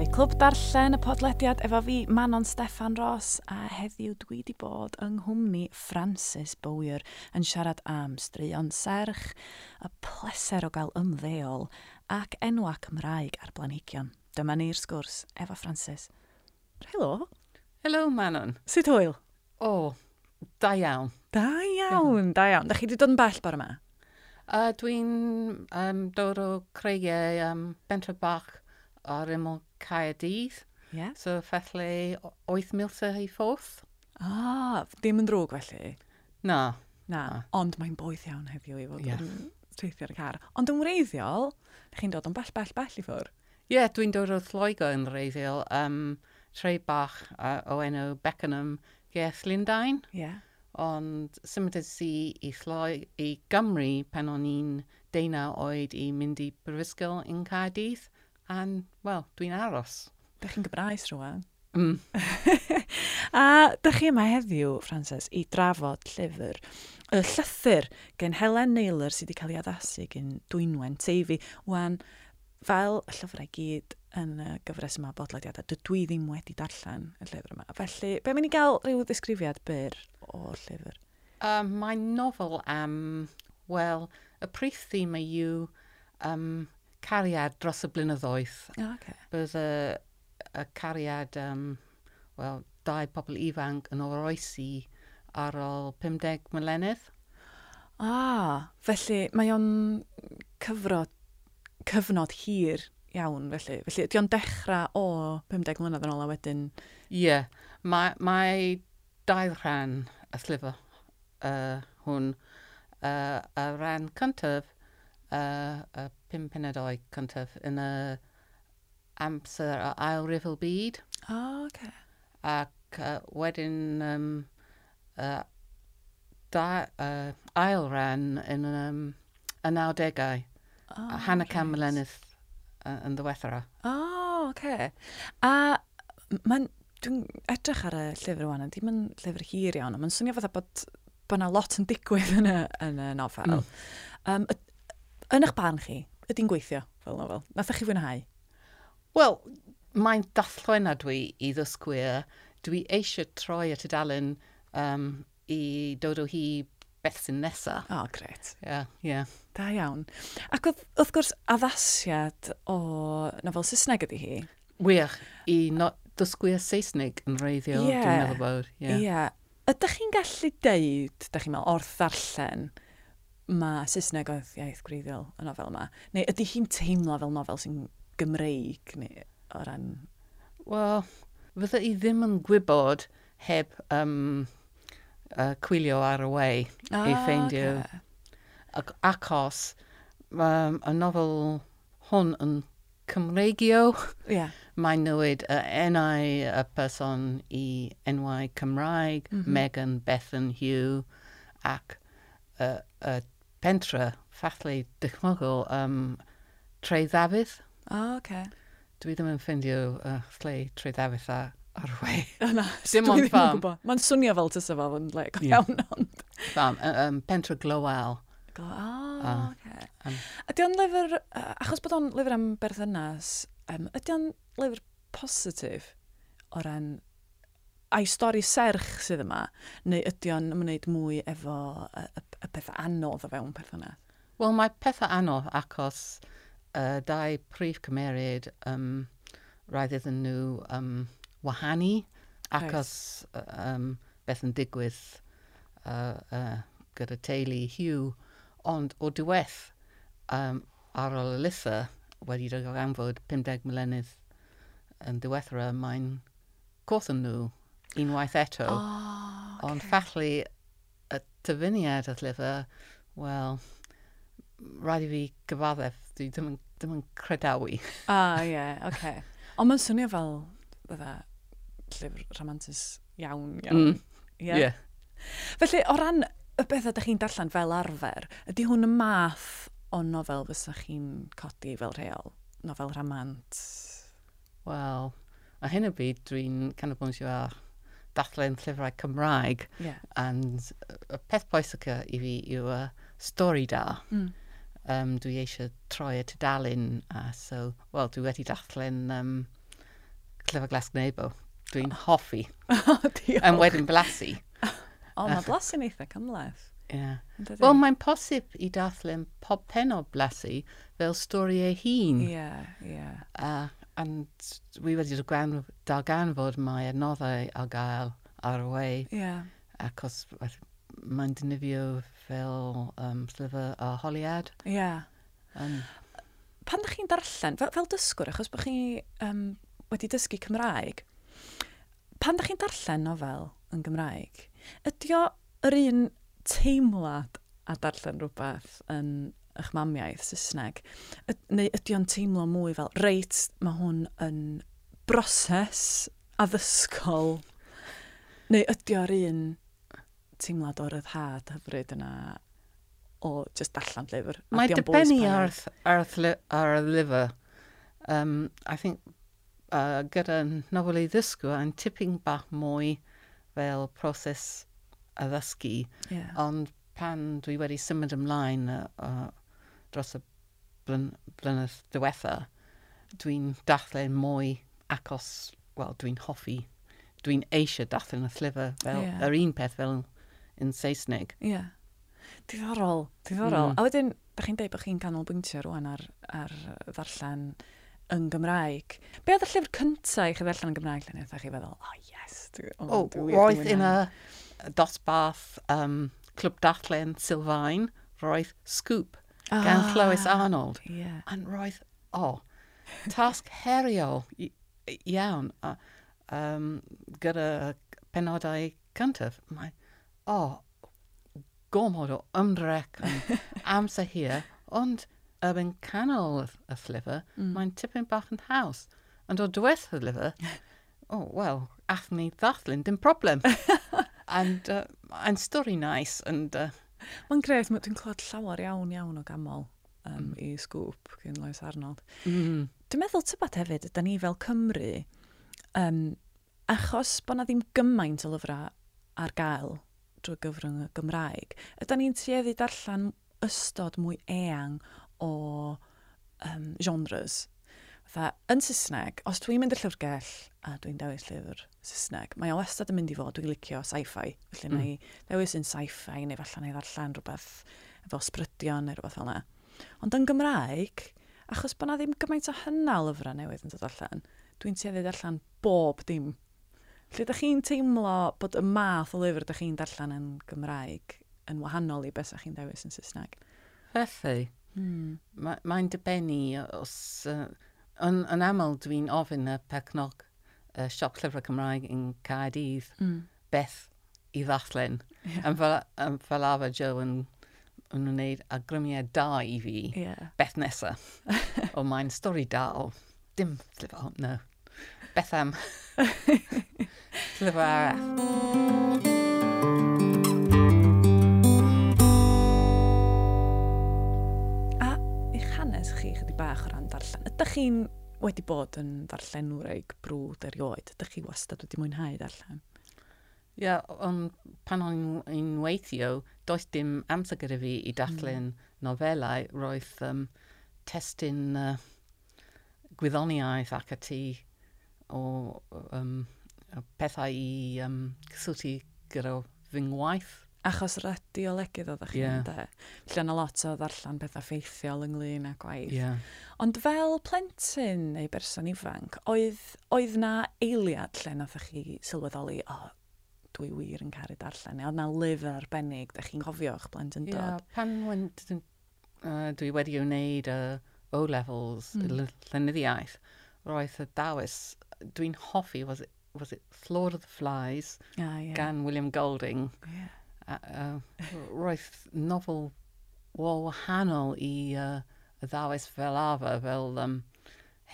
croeso i Clwb Darllen, y podlediad efo fi, Manon Steffan Ross, a heddiw dwi wedi bod yng nghwmni Francis Bowyer yn siarad am straeon serch, y pleser o gael ymddeol ac enwa Cymraeg ar blanhigion. Dyma ni'r sgwrs efo Francis. Helo. Helo Manon. Sut hwyl? O, oh, da iawn. Da iawn, da iawn. Da chi wedi dod yn bell bore yma? Uh, dwi'n um, dod o creigiau um, e bentre bach ar ymwyl Caerdydd. Yeah. So felly 8 milter i ffwrth. Ah, ddim yn drwg felly? Na. Na, na. ond mae'n boeth iawn heddiw i fod yeah. yn teithio ar y car. Ond yn wreiddiol, chi'n dod yn bell, bell, bell i ffwr? Ie, yeah, dwi'n dod o Lloegr yn wreiddiol. Um, tre bach uh, o enw Beckenham Geth Lundain. Yeah. Ond symud si i Lloeg i Gymru pan o'n i'n deunaw oed i mynd i Brifysgol yn Caerdydd. And, well, dwi'n aros. Dych chi'n gybraes rwan. Mm. a dych chi yma heddiw, Frances, i drafod llyfr. Y llythyr gen Helen Naylor sydd wedi cael ei addasu gen Dwynwen Teifi. Wan, fel y llyfrau gyd yn y gyfres yma bodlediadau, dydw i ddim wedi darllen y llyfr yma. Felly, be mynd i gael rhyw ddisgrifiad byr o'r llyfr? Um, mae'n nofel am, um, well, y prif theme yw um, cariad dros y blynyddoedd. Oh, okay. Bydd y, y cariad, um, wel, dau pobl ifanc yn o'r oesi ar ôl 50 mlenydd. Ah, felly mae o'n cyfrod, cyfnod hir iawn felly. Felly ydy o'n dechrau o 50 mlynedd yn ôl a wedyn... Ie, yeah. mae, mae dau rhan y llyfr uh, hwn. Uh, y rhan cyntaf uh, y pum penedau cyntaf yn y amser a ail rifl byd. O, oh, okay. Ac uh, wedyn um, uh, da, uh, ail ran yn um, y nawdegau, oh, a Hannah right. Camlenydd uh, yn ddiwethera. O, oh, okay. A mae'n dwi'n edrych ar y llyfr rwan, a dim yn llyfr hir iawn, ond mae'n swnio fatha bod bod yna lot yn digwydd yn y, yn y nofel. Mm. Um, Yn eich barn chi, ydy'n gweithio fel nofel? Nath chi fwynhau? Wel, mae'n dathloena dwi i ddysgwyr. Dwi eisiau troi y tudalen um, i dod o hi beth sy'n nesaf. O, oh, gret. Ie, yeah, ie. Yeah. Da iawn. Ac oedd, wrth gwrs, addasiad o nofel Saesneg ydy hi? Wych, i not dysgwyr Saesneg yn reiddiol, yeah. dwi'n meddwl bod. Ie. Yeah. yeah. Ydych chi'n gallu deud, ydych chi'n meddwl, wrth ddarllen, mae Saesneg oedd iaith gwreiddiol y nofel yma? Neu ydy hi'n teimlo fel nofel sy'n Gymreig neu o ran... Wel, fydda i ddim yn gwybod heb um, uh, cwilio ar y wei ah, i ffeindio. Okay. Acos, um, y nofel hwn yn Cymreigio. Yeah. Mae'n newid y enau y person i enwau Cymraeg, mm -hmm. Megan Bethan Hugh ac y y pentre, ffathlu dychmygol, um, treiddafydd. O, oh, okay. Dwi ddim yn ffeindio uh, lle treiddafydd a ar we. O na, dim ond fam. Mae'n swnio fel tysa fel yn le, go iawn ond. Fam, um, pentre glywel. Glywel, o, okay. Um, ydy o'n lyfr, uh, achos bod o'n lyfr am berthynas, um, ydy o'n lyfr positif o ran a'i stori serch sydd yma, neu ydy o'n ymwneud mwy efo y, y y peth anodd o fewn perthynas? Wel, mae pethau anodd achos uh, dau prif cymeriad um, rhaid iddyn nhw um, wahanu achos right. um, beth yn digwydd uh, uh, gyda teulu Hugh. Ond o diwedd um, ar ôl y litha wedi dod o anfod 50 milenydd yn ddiwethra, mae'n cwrthyn nhw unwaith eto. Oh, okay. Ond falle tyfyniad at lyfr, wel, rhaid i fi gyfaddef, dwi ddim yn, ddim yn credawi. ah, ie, yeah, oce. Okay. Ond mae'n swnio fel, bydda, llyfr romantis iawn, iawn. Mm. Yeah. yeah. Felly, o ran y bethau ydych chi'n darllen fel arfer, ydy hwn y math o nofel fysa chi'n codi fel rheol? Nofel ramant? Wel, a hyn y byd dwi'n canolbwyntio ar dathlu'n llyfrau Cymraeg. Yeah. And y peth pwysica i fi yw y stori da. Mm. Um, dwi eisiau troi y tudalun a so, wel, dwi wedi dathlu'n um, Llyfr Glas Gnebo. Dwi'n oh. hoffi. Yn wedyn blasu. O, mae blasu'n eitha cymlaeth. Yeah. Wel, mae'n posib i dathlu'n pob pen o blasu fel stori ei hun. Ie, yeah, ie. Yeah. Uh, and we wedi gwan, darganfod mae adnoddau ar gael ar y we. Yeah. Acos mae'n dynifio fel um, llyfr a holiad. Yeah. Um, Pan ydych chi'n darllen, fel, fel dysgwr, achos bod chi um, wedi dysgu Cymraeg, pan ydych chi'n darllen nofel yn Gymraeg, ydy o yr un teimlad a darllen rhywbeth yn eich mamiaeth Saesneg, neu ydy o'n teimlo mwy fel, reit, mae hwn yn broses addysgol, neu ydy o'r un teimlad o'r ryddhad hyfryd yna o just allan llyfr. Mae dibynnu ar, ar, ar y lyfr. Um, I think uh, gyda nofel i ddysgu yn tipping bach mwy fel proses addysgu. Yeah. Ond pan dwi wedi symud ymlaen uh, uh, dros y blyn blynedd diwetha, dwi'n dathlu'n mwy acos, wel, dwi'n hoffi, dwi'n eisiau dathlu'n y llyfr fel yeah. yr un peth fel yn Saesneg. Ie. Yeah. Diddorol, diddorol. Mm. A wedyn, da chi'n dweud bod chi'n canolbwyntio rwan ar, ar ddarllen yn Gymraeg. Be oedd y llyfr cyntaf i chi ddarllen yn Gymraeg lle wnaeth chi feddwl, oh yes, dwi, oh, oh, dwi roedd yn y dosbarth um, Clwb Darllen Sylfaen, roedd Scoop oh, gan ah, Clois Arnold. Yeah. And roedd, o, oh, tasg heriol iawn uh, um, gyda penodau cyntaf. Mae, o, oh, gormod o ymdrech yn amser hir, ond erbyn canol y llyfr, mm. mae'n tipyn bach yn haws. Ond o diwedd y llyfr, oh, wel, athyn ni ddathlu'n dim problem. and uh, and stori nice and uh, Mae'n gret, dwi'n clywed llawer iawn iawn o gamol um, mm. i sgwp gen Lois Arnold. Mm. Dwi'n meddwl tybad hefyd, ydy ni fel Cymru, um, achos bod na ddim gymaint o lyfrau ar gael drwy gyfrwng y Gymraeg, ydyn ni'n tueddu darllen ystod mwy eang o um, genres Fa, yn Saesneg, os dwi'n mynd i'r llyfrgell a dwi'n dewis llyfr Saesneg, mae o wastad yn mynd i fod, dwi'n licio sci-fi. Felly mm. mae dewis yn sci-fi neu falle neu ddarllen rhywbeth efo sbrydion neu rhywbeth fel yna. Ond yn Gymraeg, achos bod na ddim gymaint o hynna lyfrau newydd yn dod allan, dwi'n tueddu darllen bob dim. Lle da chi'n teimlo bod y math o lyfr da chi'n darllen yn Gymraeg yn wahanol i beth chi'n dewis yn Saesneg? Felly, hmm. mae'n ma, ma debennu os... Uh Yn, yn aml, dwi'n ofyn y pecnog y siop llyfrau Cymraeg yn Caerdydd mm. beth i ddathlen. Yeah. Yn fel, yn fel arfer Joe yn, yn wneud agrymiau da i fi yeah. beth nesaf. o mae'n stori dal. dim llyfr, no. Beth am llyfr arall. bach o ran darllen. Ydych chi'n wedi bod yn darllen wraig brwd erioed? Ydych chi wastad wedi mwynhau darllen? Ie, yeah, ond pan o'n i'n weithio, does dim amser gyda fi i darllen mm. nofelau. Roedd um, testyn uh, gwyddoniaeth ac ati o um, pethau i um, cysylltu gyda fy ngwaith. Achos radiolegydd oeddech chi yeah. ynde? Felly yna lot o ddarllen pethau ffeithiol ynglyn â gwaith. Yeah. Ond fel plentyn neu berson ifanc, oedd, oedd na eiliad lle nath chi sylweddoli, o, oh, dwi wir yn caru darllen, neu oedd na lyfr arbennig, da chi'n cofio eich blentyn dod? Pan wen, uh, dwi wedi wneud uh, O-levels, mm. llenyddiaeth, roedd y dawis, dwi'n hoffi, was it, was it Lord of the Flies, ah, yeah. gan William Golding. Yeah uh, roedd nofel wahanol i uh, y ddawes fel arfer, fel um,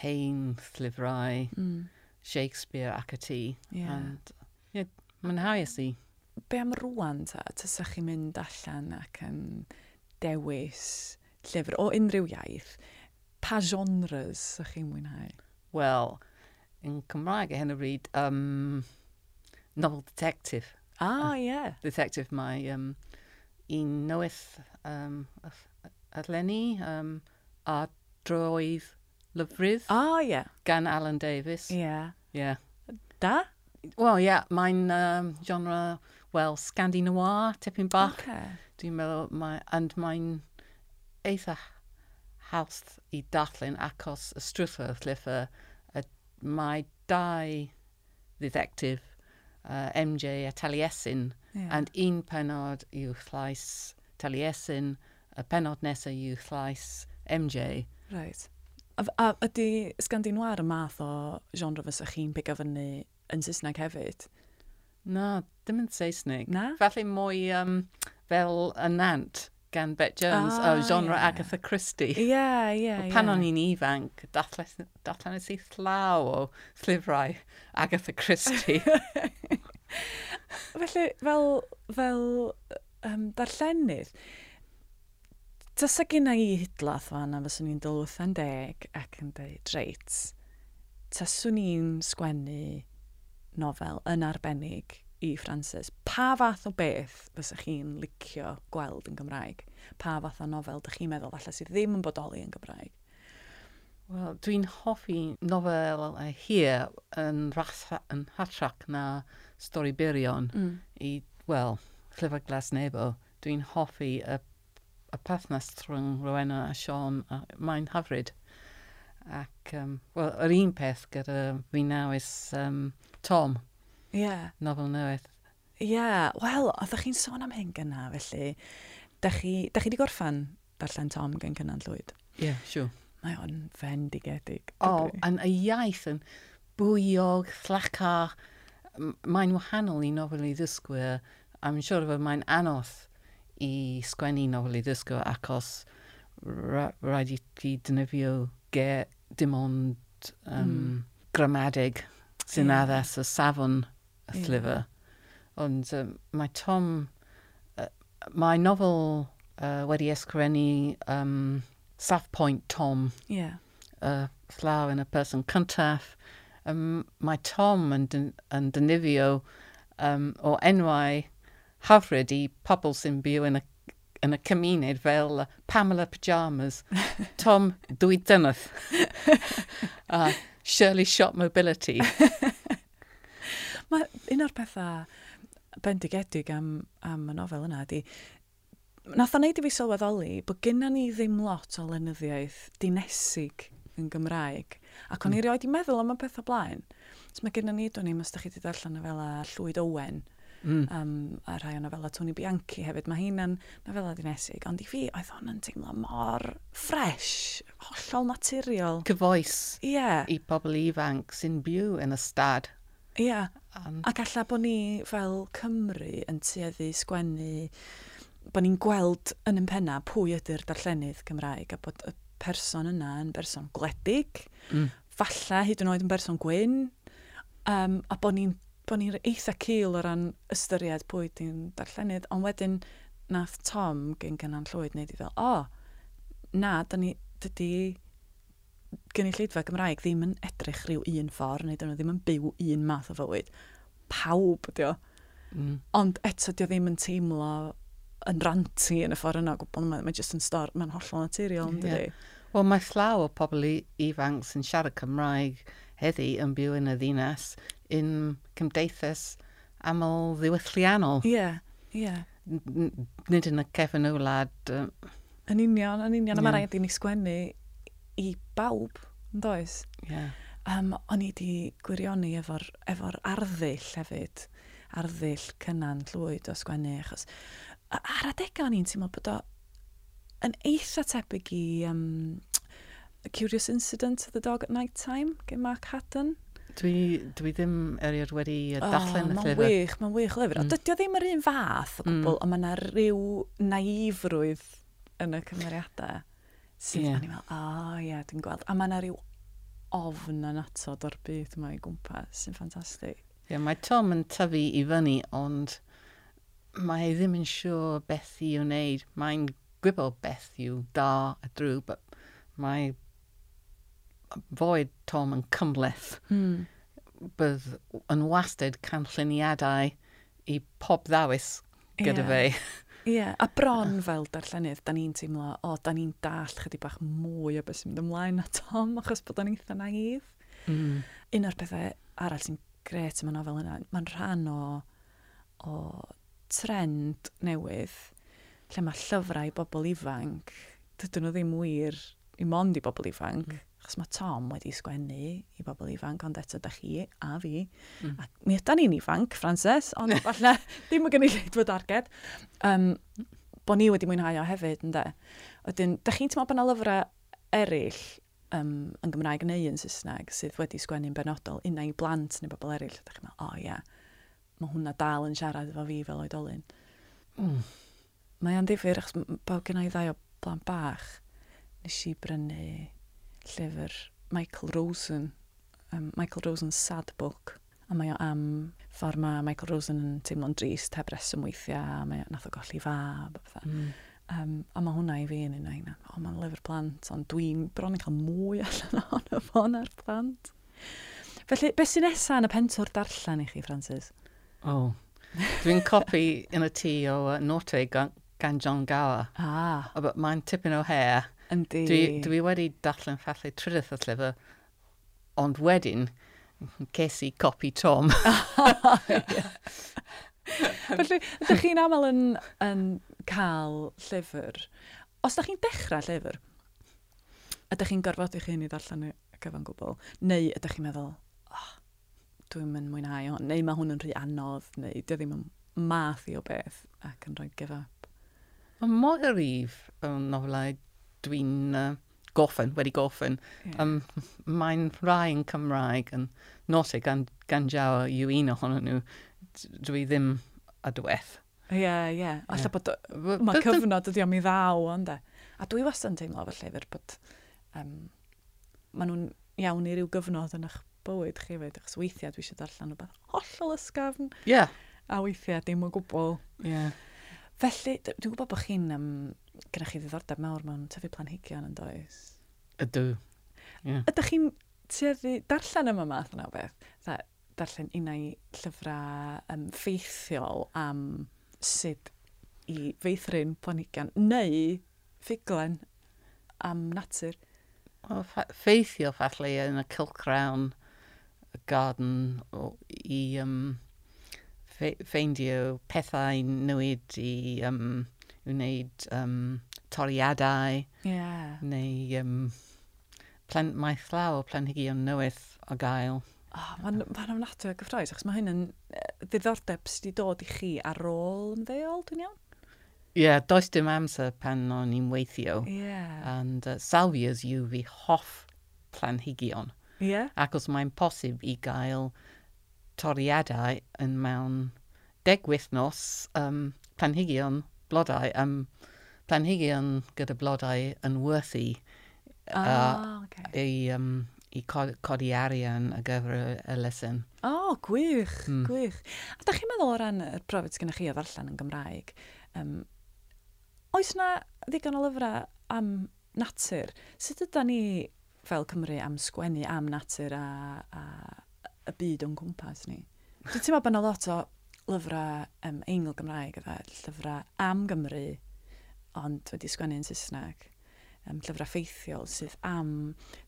hein, Llyfrau, mm. Shakespeare ac y ti. And, yeah, mae'n hawys i. Be am rwan ta? Tysach chi'n mynd allan ac yn dewis llyfr o unrhyw iaith. Pa genres ych chi'n mwynhau? Wel, yn Cymraeg y hyn o bryd, um, novel detective. Ah, ah, yeah. Detective mae um, un newydd um, adlenni um, a droedd lyfrydd. Ah, yeah. Gan Alan Davis. Yeah. Yeah. Da? Wel, yeah, mae'n um, genre, well, Scandi Noir, tipyn bach. Okay. Dwi'n meddwl, mae, and mae'n eitha hawdd i darllen acos y strwythwr llyfr, mae dau ddidectif uh, MJ a Taliesin. Yeah. And un penod yw llais Taliesin, y penod nesaf yw llais MJ. Right. A, a ydy sganddi noir y math o genre fysa chi'n pig fyny yn Saesneg hefyd? Na, dim yn Saesneg. Na? Falle mwy um, fel y nant gan Bet Jones oh, o ah, genre yeah. Agatha Christie. Ie, yeah, ie, yeah, ie. Pan yeah. o'n i'n ifanc, datlan ys i llaw o llyfrau Agatha Christie. Felly, fel, fel um, darllenydd, Tysa gyna i hydlaeth fan a fyswn i'n dylwyth yn deg ac yn dweud, reit, tyswn i'n sgwennu nofel yn arbennig i Francis, pa fath o beth fysa chi'n licio gweld yn Gymraeg? pa fath o nofel dych chi'n meddwl falle sydd ddim yn bodoli yn Gymraeg? Wel, dwi'n hoffi nofel uh, hir yn, ratha, yn hatrach na stori byrion mm. i, wel, llyfr glas nebo. Dwi'n hoffi y, y perthnas rhwng Rowena a Sean a mae'n hyfryd. Ac, um, wel, yr un peth gyda fi nawys um, Tom. Ie. Yeah. Nofel newydd. Ie, yeah. wel, oeddech chi'n sôn am hyn gyna, felly da chi, da chi wedi gorffan darllen Tom gen Cynan Llwyd? Ie, yeah, siw. Sure. Mae o'n fendigedig. O, oh, yn y iaith yn bwyog, llacar. Mae'n wahanol i nofel i ddysgwyr. I'm sure fod mae'n anodd i sgwennu nofel i ddysgwyr acos rhaid i ti dynefio ge dim ond um, mm. gramadeg sy'n yeah. addas y safon y llyfr. Yeah. Ond um, mae Tom Mae nofel uh, wedi ysgrifennu um, South Point Tom. Ie. Yeah. Uh, Llaw yn y person cyntaf. Um, mae Tom yn, dyn, yn dynifio um, o enwau hyfryd i pobl sy'n byw yn y, yn y cymuned fel Pamela Pyjamas, Tom Dwy Dynydd, a Shirley Shop Mobility. mae un o'r pethau bendigedig am, am y nofel yna ydy, nath o wneud i fi sylweddoli bod gynna ni ddim lot o lenyddiaeth dinesig yn Gymraeg. Ac o'n i hmm. rioed i meddwl am y peth o blaen. So mae gynna ni, dwi'n i'n os chi wedi darllen nofela Llwyd Owen, mm. um, a rhai o nofela Tony Bianchi hefyd. Mae hi'n nofela dinesig, ond i fi oedd hwn yn teimlo mor ffres, hollol naturiol. Cyfoes yeah. i pobl ifanc sy'n byw yn y stad Ia, um, ac alla bod ni fel Cymru yn tueddu sgwennu, bod ni'n gweld yn yn penna pwy ydy'r darllenydd Cymraeg a bod y person yna yn berson gwledig, mm. falle hyd yn oed yn berson gwyn, um, a bod ni'n bod ni'n eitha cil o ran ystyried pwy di'n darllenydd, ond wedyn nath Tom gen gynnan llwyd wneud i fel, o, oh, na, dydy gynulleidfa Gymraeg ddim yn edrych rhyw un ffordd, neu dyn nhw ddim yn byw un math o fywyd. Pawb ydi o. Mm. Ond eto, dio ddim yn teimlo yn ranti yn y ffordd yna gwbl. Mae, mae jyst yn stor, mae'n hollol naturiol, yn dydi? Yeah. Wel, mae llaw o pobl ifanc sy'n siarad Cymraeg heddi yn byw yn y ddinas yn cymdeithas aml ddiwylliannol. Ie, yeah, ie. Yeah. Nid yn y cefn y wlad. Um... Yn union, yn union. Yeah. Mae rhaid i ni sgwennu i bawb, yn does? Yeah. Um, o'n i wedi gwirioni efo'r efo, efo arddull hefyd, arddull cynnan llwyd o sgwennu, achos ar adegau o'n i'n teimlo bod o yn eitha tebyg i um, A Curious Incident of the Dog at Night Time, gen Mark Haddon. Dwi, dwi ddim erioed wedi darllen oh, y llyfr. Mae'n wych, mae'n wych lyfr. Mm. O, dydy o ddim yr un fath o gwbl, mm. ond mae yna rhyw naifrwydd yn y cymeriadau. Sydd yeah. o'n i'n meddwl, o oh, ie, yeah, dwi'n gweld. A mae yna rhyw ofn yn atod o'r byd yma i gwmpas, sy'n ffantastig. Ie, yeah, mae Tom yn tyfu i fyny, ond mae ei ddim yn siŵr beth i wneud. Mae'n gwybod beth yw da a drw, but mae foed Tom yn cymleth. Hmm. Bydd yn wastad canlluniadau i pob ddawis gyda yeah. fe. Ie, yeah, a bron fel darllenydd, da ni'n teimlo, o, da ni'n dall chydig bach mwy o beth sy'n mynd ymlaen na Tom, achos bod o'n eitha naif. Mm. Mm-hmm. Un o'r pethau arall sy'n gret yma nofel yna, mae'n rhan o, o trend newydd lle mae llyfrau bobl ifanc, dydyn nhw ddim wir i mond i bobl ifanc, mm. Achos mae Tom wedi sgwennu i bobl ifanc, ond eto da chi a fi. Mm. A mi ydyn ni'n ifanc, Frances, ond falle ddim yn gynnu fod arged. Um, bo ni wedi mwynhau o hefyd, ynddo. Wedyn, da chi'n teimlo bod yna lyfrau eraill um, yn Gymraeg neu yn Saesneg sydd wedi sgwennu'n benodol unna i blant neu bobl eraill. Da chi'n meddwl, o oh, ia, yeah. mae hwnna dal yn siarad efo fi fel oedolyn. Mm. Mae o'n ddifur, achos bod gen i ddau o blant bach, nes i brynu llyfr Michael Rosen, um, Michael Rosen's Sad Book, a mae o am ffordd mae Michael Rosen yn teimlo'n drist heb reswm weithiau, a mae nath o golli fa, a. Mm. Um, a mae hwnna i fi yn un o'n o, mae'n lyfr plant, ond dwi'n bron yn cael mwy allan ohono fo ar plant. Felly, beth sy'n nesaf yn y pentwr darllen i chi, Francis? O, oh. dwi'n copi yn y tŷ o uh, Norte gan, gan John Gower. Ah. Ond mae'n tipyn o hair Yndi. Dwi, dwi wedi darllen ffallu trydydd y llyfr, ond wedyn ces i copi Tom. Felly, ydych chi'n aml yn, yn cael llyfr. Os ydych chi'n dechrau llyfr, ydych chi'n gorfod i chi ni ddarllen y gyfan gwbl? Neu ydych chi'n meddwl, oh, dwi'n mynd mwynhau hon, neu mae hwn yn rhy anodd, neu dy e ddim yn math i o beth ac yn rhoi gyfap? Mae mor yr if yn nofelau dwi'n uh, goffen, wedi goffen. Yeah. Um, Mae'n rai yn Cymraeg yn nosig gan, gan jawa yw un ohonyn nhw. Dwi ddim a dweth. Ie, yeah, ie. Yeah. Alla bod... Mae cyfnod ydi am i ddaw, ond e. A dwi wastad yn teimlo fel llyfr bod... Um, maen nhw'n iawn i ryw gyfnod yn eich bywyd chi fyd, achos weithiau dwi eisiau darllen rhywbeth hollol ysgafn. Ie. Yeah. A weithiau dim o gwbl. Ie. Yeah. Felly, dwi'n gwybod bod chi'n um, gyda chi ddiddordeb mawr mewn tyfu planhigion yn does? Ydw. Yeah. Ydych chi'n tueddu darllen yma math yna beth? Dda, darllen unau llyfrau um, ffeithiol am sut i feithrin planhigion neu ffuglen am natur? Well, ffeithiol falle yn y Kilcrown Garden o, i um, ffeindio pethau newid i um, wneud um, toriadau, yeah. neu um, plen, maeth llaw o planhigion newydd o gael. Oh, Mae'n ma ofnadwy o gyffroes, achos mae hyn yn ddiddordeb sydd wedi dod i chi ar ôl ymddeol, dwi'n iawn? Ie, yeah, does dim amser pan o'n i'n weithio. Yeah. And uh, salvias yw fi hoff planhigion. Yeah. Acos mae'n posib i gael toriadau yn mewn degwythnos um, planhigion blodau, um, planhigion gyda blodau yn werthu oh, ah, uh, okay. i, um, i codi arian ar gyfer y lesson. O, oh, gwych, mm. gwych. A da chi'n meddwl o ran y brofiad sydd gennych chi o ddarllen yn Gymraeg, um, oes na ddigon o lyfrau am natur? Sut ydy ni fel Cymru am sgwennu am natur a, a y byd o'n cwmpas ni? Dwi'n teimlo bod yna lot o lyfrau um, eingl Gymraeg a llyfrau am Gymru, ond wedi sgwennu yn Saesneg, um, llyfrau ffeithiol sydd am,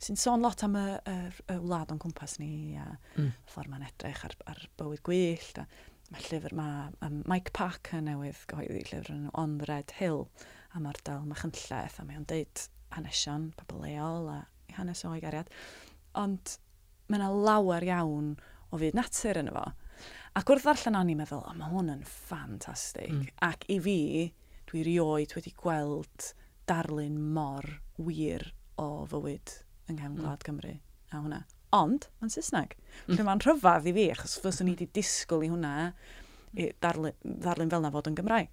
sy'n sôn lot am y, y, y wlad o'n cwmpas ni a mm. ffordd mae'n edrych ar, ar bywyd gwyllt. Mae llyfr, mae um, Mike Pack yn newydd gyhoeddi llyfr yn On the Red Hill am ardal Machynlleth a mae o'n deud hanesion, pobl leol a hanes o'i gariad. Ond mae yna lawer iawn o fyd natur yn efo. Ac wrth ddarllen o'n i'n meddwl, o, mae hwn yn ffantastig. Mm. Ac i fi, dwi rioed wedi gweld darlun mor wir o fywyd yng nghefn mm. Gwlad mm. Cymru a hwnna. Ond, mae'n Saesneg. Mm. Felly mae'n rhyfedd i fi, achos fyswn ni wedi disgwyl i hwnna i darlun, darlun fel na fod yn Gymraeg.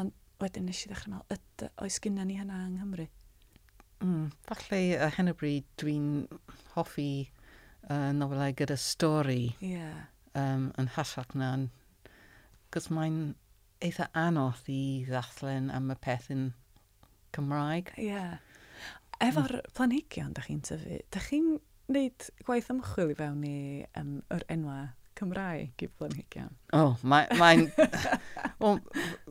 Ond wedyn nes i ddechrau meddwl, oes gynna ni hynna yng Nghymru? Mm, falle uh, hyn o bryd dwi'n hoffi uh, nofelau gyda stori. Yeah um, yn hasach na. Cos mae'n eitha anodd i ddathlen am y peth yn Cymraeg. Ie. Yeah. Efo'r planhigion da chi'n tyfu, da chi'n gwneud gwaith ymchwil i fewn i um, yr enwa Cymraeg i planhigion? O, oh, mae'n... mae well,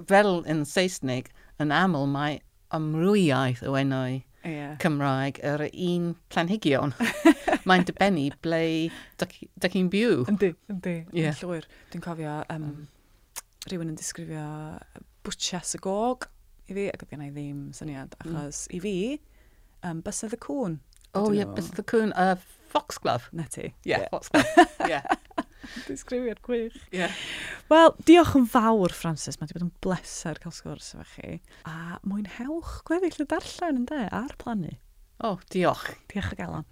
fel yn Saesneg, yn aml mae amrywiaeth o enwau yeah. Cymraeg yr un planhigion. Mae'n dibynnu ble dych chi'n byw. Yndi, yndi, yeah. yn llwyr. Dwi'n cofio um, um. rhywun yn disgrifio bwtsias y gog i fi, ac oedd gen i ddim syniad, mm. achos mm. i fi, um, bysedd y cwn. O, oh, ie, yeah, bysedd y cwn, uh, foxglove. Na ti. Ie, yeah, yeah. foxglove. yeah. Disgrifiad gwych. Yeah. Wel, diolch yn fawr, Francis. Mae wedi bod yn bleser cael sgwrs efo chi. A mwynhewch gweddill y darllen, ynde, a'r plannu. O, oh, diolch. Diolch o galon.